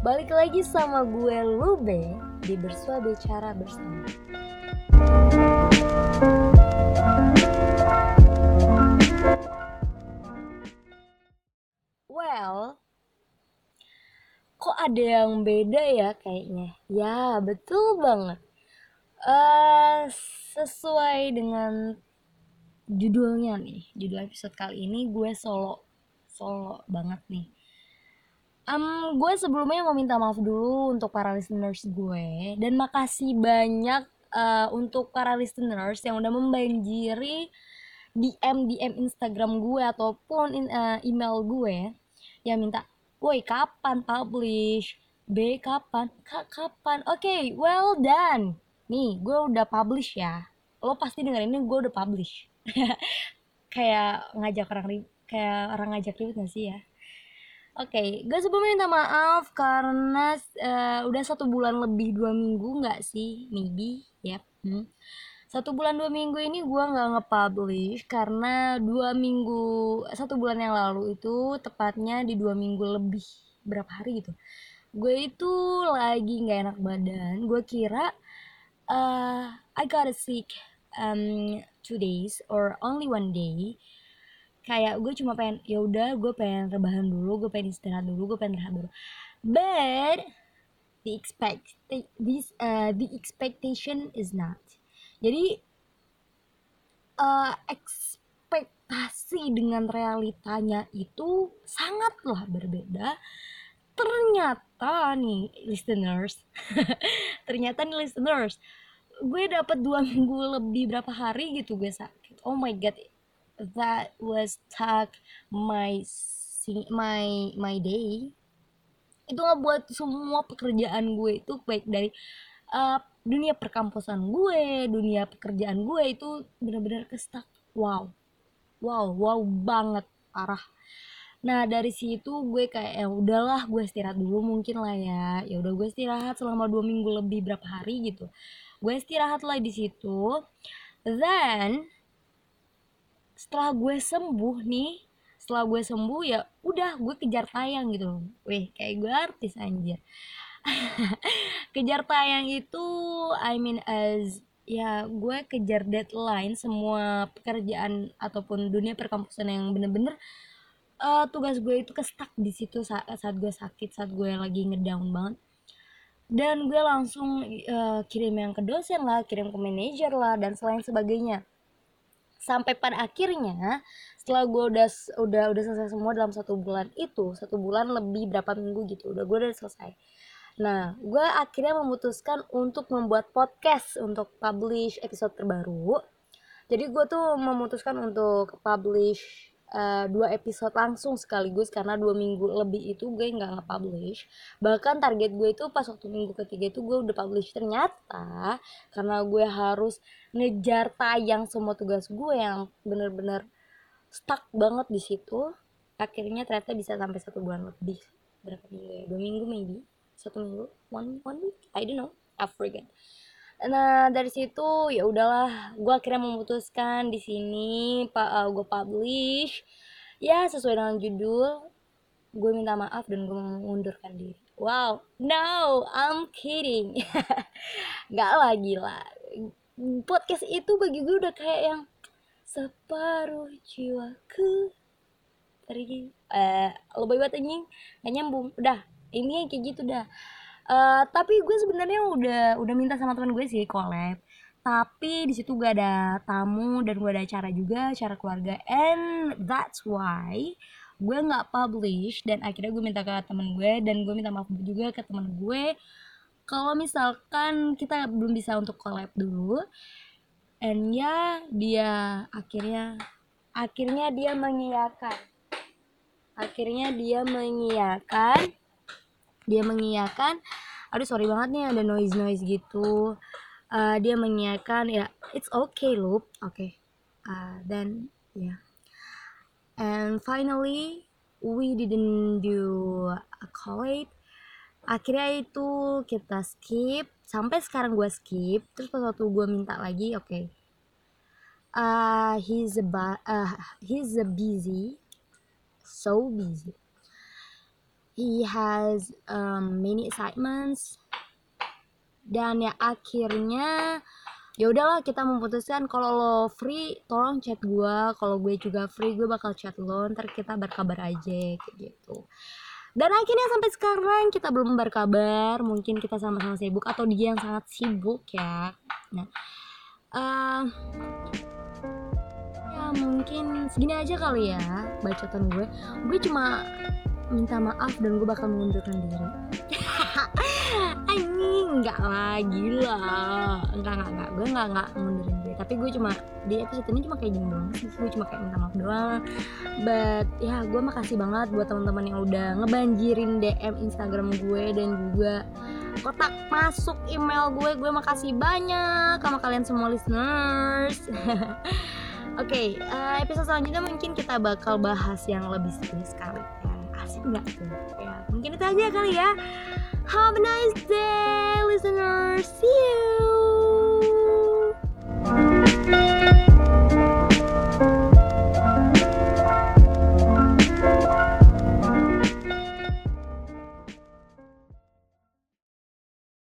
Balik lagi sama gue Lube di Bersua Bicara Bersama Well, kok ada yang beda ya kayaknya? Ya, betul banget. Uh, sesuai dengan judulnya nih, judul episode kali ini gue solo solo banget nih Um, gue sebelumnya mau minta maaf dulu untuk para listeners gue dan makasih banyak uh, untuk para listeners yang udah membanjiri DM DM Instagram gue ataupun in, uh, email gue yang minta, woi kapan publish? B kapan? K kapan? Oke, okay, well done. Nih, gue udah publish ya. Lo pasti dengerin ini gue udah publish. kayak ngajak orang kayak orang ngajak ribut gak sih ya? Oke, okay, gue sebelumnya minta maaf karena uh, udah satu bulan lebih dua minggu nggak sih, maybe, yep. Hmm. Satu bulan dua minggu ini gue nggak nge-publish karena dua minggu satu bulan yang lalu itu tepatnya di dua minggu lebih berapa hari gitu. Gue itu lagi nggak enak badan. Gue kira uh, I got sick um, two days or only one day kayak gue cuma pengen ya udah gue pengen rebahan dulu gue pengen istirahat dulu gue pengen rehat dulu. But the expect this uh, the expectation is not. Jadi uh, ekspektasi dengan realitanya itu sangatlah berbeda. Ternyata nih listeners ternyata nih listeners gue dapat dua minggu lebih berapa hari gitu gue sakit. Oh my god that was stuck my my my day. Itu ngebuat semua pekerjaan gue itu baik dari uh, dunia perkampusan gue dunia pekerjaan gue itu benar-benar kestak wow. Wow wow banget parah. Nah dari situ gue kayak ya udahlah gue istirahat dulu mungkin lah ya. Ya udah gue istirahat selama dua minggu lebih berapa hari gitu. Gue istirahat lah di situ. Then setelah gue sembuh nih setelah gue sembuh ya udah gue kejar tayang gitu weh kayak gue artis anjir. Kejar tayang itu I mean as ya gue kejar deadline semua pekerjaan ataupun dunia perkampusan yang bener-bener uh, tugas gue itu kestak di situ saat, saat gue sakit saat gue lagi ngedown banget. Dan gue langsung uh, kirim yang ke dosen lah kirim ke manajer lah dan selain sebagainya sampai pada akhirnya setelah gue udah udah udah selesai semua dalam satu bulan itu satu bulan lebih berapa minggu gitu udah gue udah selesai. Nah gue akhirnya memutuskan untuk membuat podcast untuk publish episode terbaru. Jadi gue tuh memutuskan untuk publish uh, dua episode langsung sekaligus karena dua minggu lebih itu gue nggak nge-publish. Bahkan target gue itu pas waktu minggu ketiga itu gue udah publish. Ternyata karena gue harus ngejar tayang semua tugas gue yang bener-bener stuck banget di situ akhirnya ternyata bisa sampai satu bulan lebih. Berapa minggu ya? Dua minggu maybe? Satu minggu? One one week? I don't know. I forget nah dari situ ya udahlah gue akhirnya memutuskan di sini pak uh, gue publish. Ya sesuai dengan judul gue minta maaf dan gue mengundurkan diri. Wow no I'm kidding. Nggak lagi lah. Podcast itu bagi gue udah kayak yang separuh jiwaku pergi. Eh lo banget anjing. Gak nyambung. Udah ini kayak gitu dah uh, tapi gue sebenarnya udah udah minta sama teman gue sih collab. Tapi di situ gue ada tamu dan gue ada acara juga acara keluarga. And that's why gue nggak publish dan akhirnya gue minta ke temen gue dan gue minta maaf juga ke temen gue. Kalau misalkan kita belum bisa untuk collab dulu and ya dia akhirnya akhirnya dia mengiyakan. Akhirnya dia mengiyakan dia mengiyakan aduh sorry banget nih ada noise noise gitu. Uh, dia mengiyakan ya it's okay loop oke. Okay. uh, then yeah and finally we didn't do a collab. Akhirnya itu kita skip. Sampai sekarang gue skip. Terus pas waktu gue minta lagi oke. Okay. uh, he's a uh, he's a busy so busy he has um, many excitements. Dan ya akhirnya ya udahlah kita memutuskan kalau lo free tolong chat gue kalau gue juga free gue bakal chat lo. Ntar kita berkabar aja kayak gitu. Dan akhirnya sampai sekarang kita belum berkabar. Mungkin kita sama-sama sibuk atau dia yang sangat sibuk ya. Nah uh, ya mungkin segini aja kali ya bacotan gue. Gue cuma minta maaf dan gue bakal mengundurkan diri. Anjing nggak lah. Enggak enggak enggak gue enggak enggak ngundurin diri. Tapi gue cuma di episode ini cuma kayak gini doang gue cuma kayak minta maaf doang. But ya gue makasih banget buat teman-teman yang udah ngebanjirin DM Instagram gue dan juga kotak masuk email gue gue makasih banyak sama kalian semua listeners. Oke, okay, eh, episode selanjutnya mungkin kita bakal bahas yang lebih serius sekali ya enggak sih. Ya mungkin itu aja kali ya. Have a nice day listeners. See you.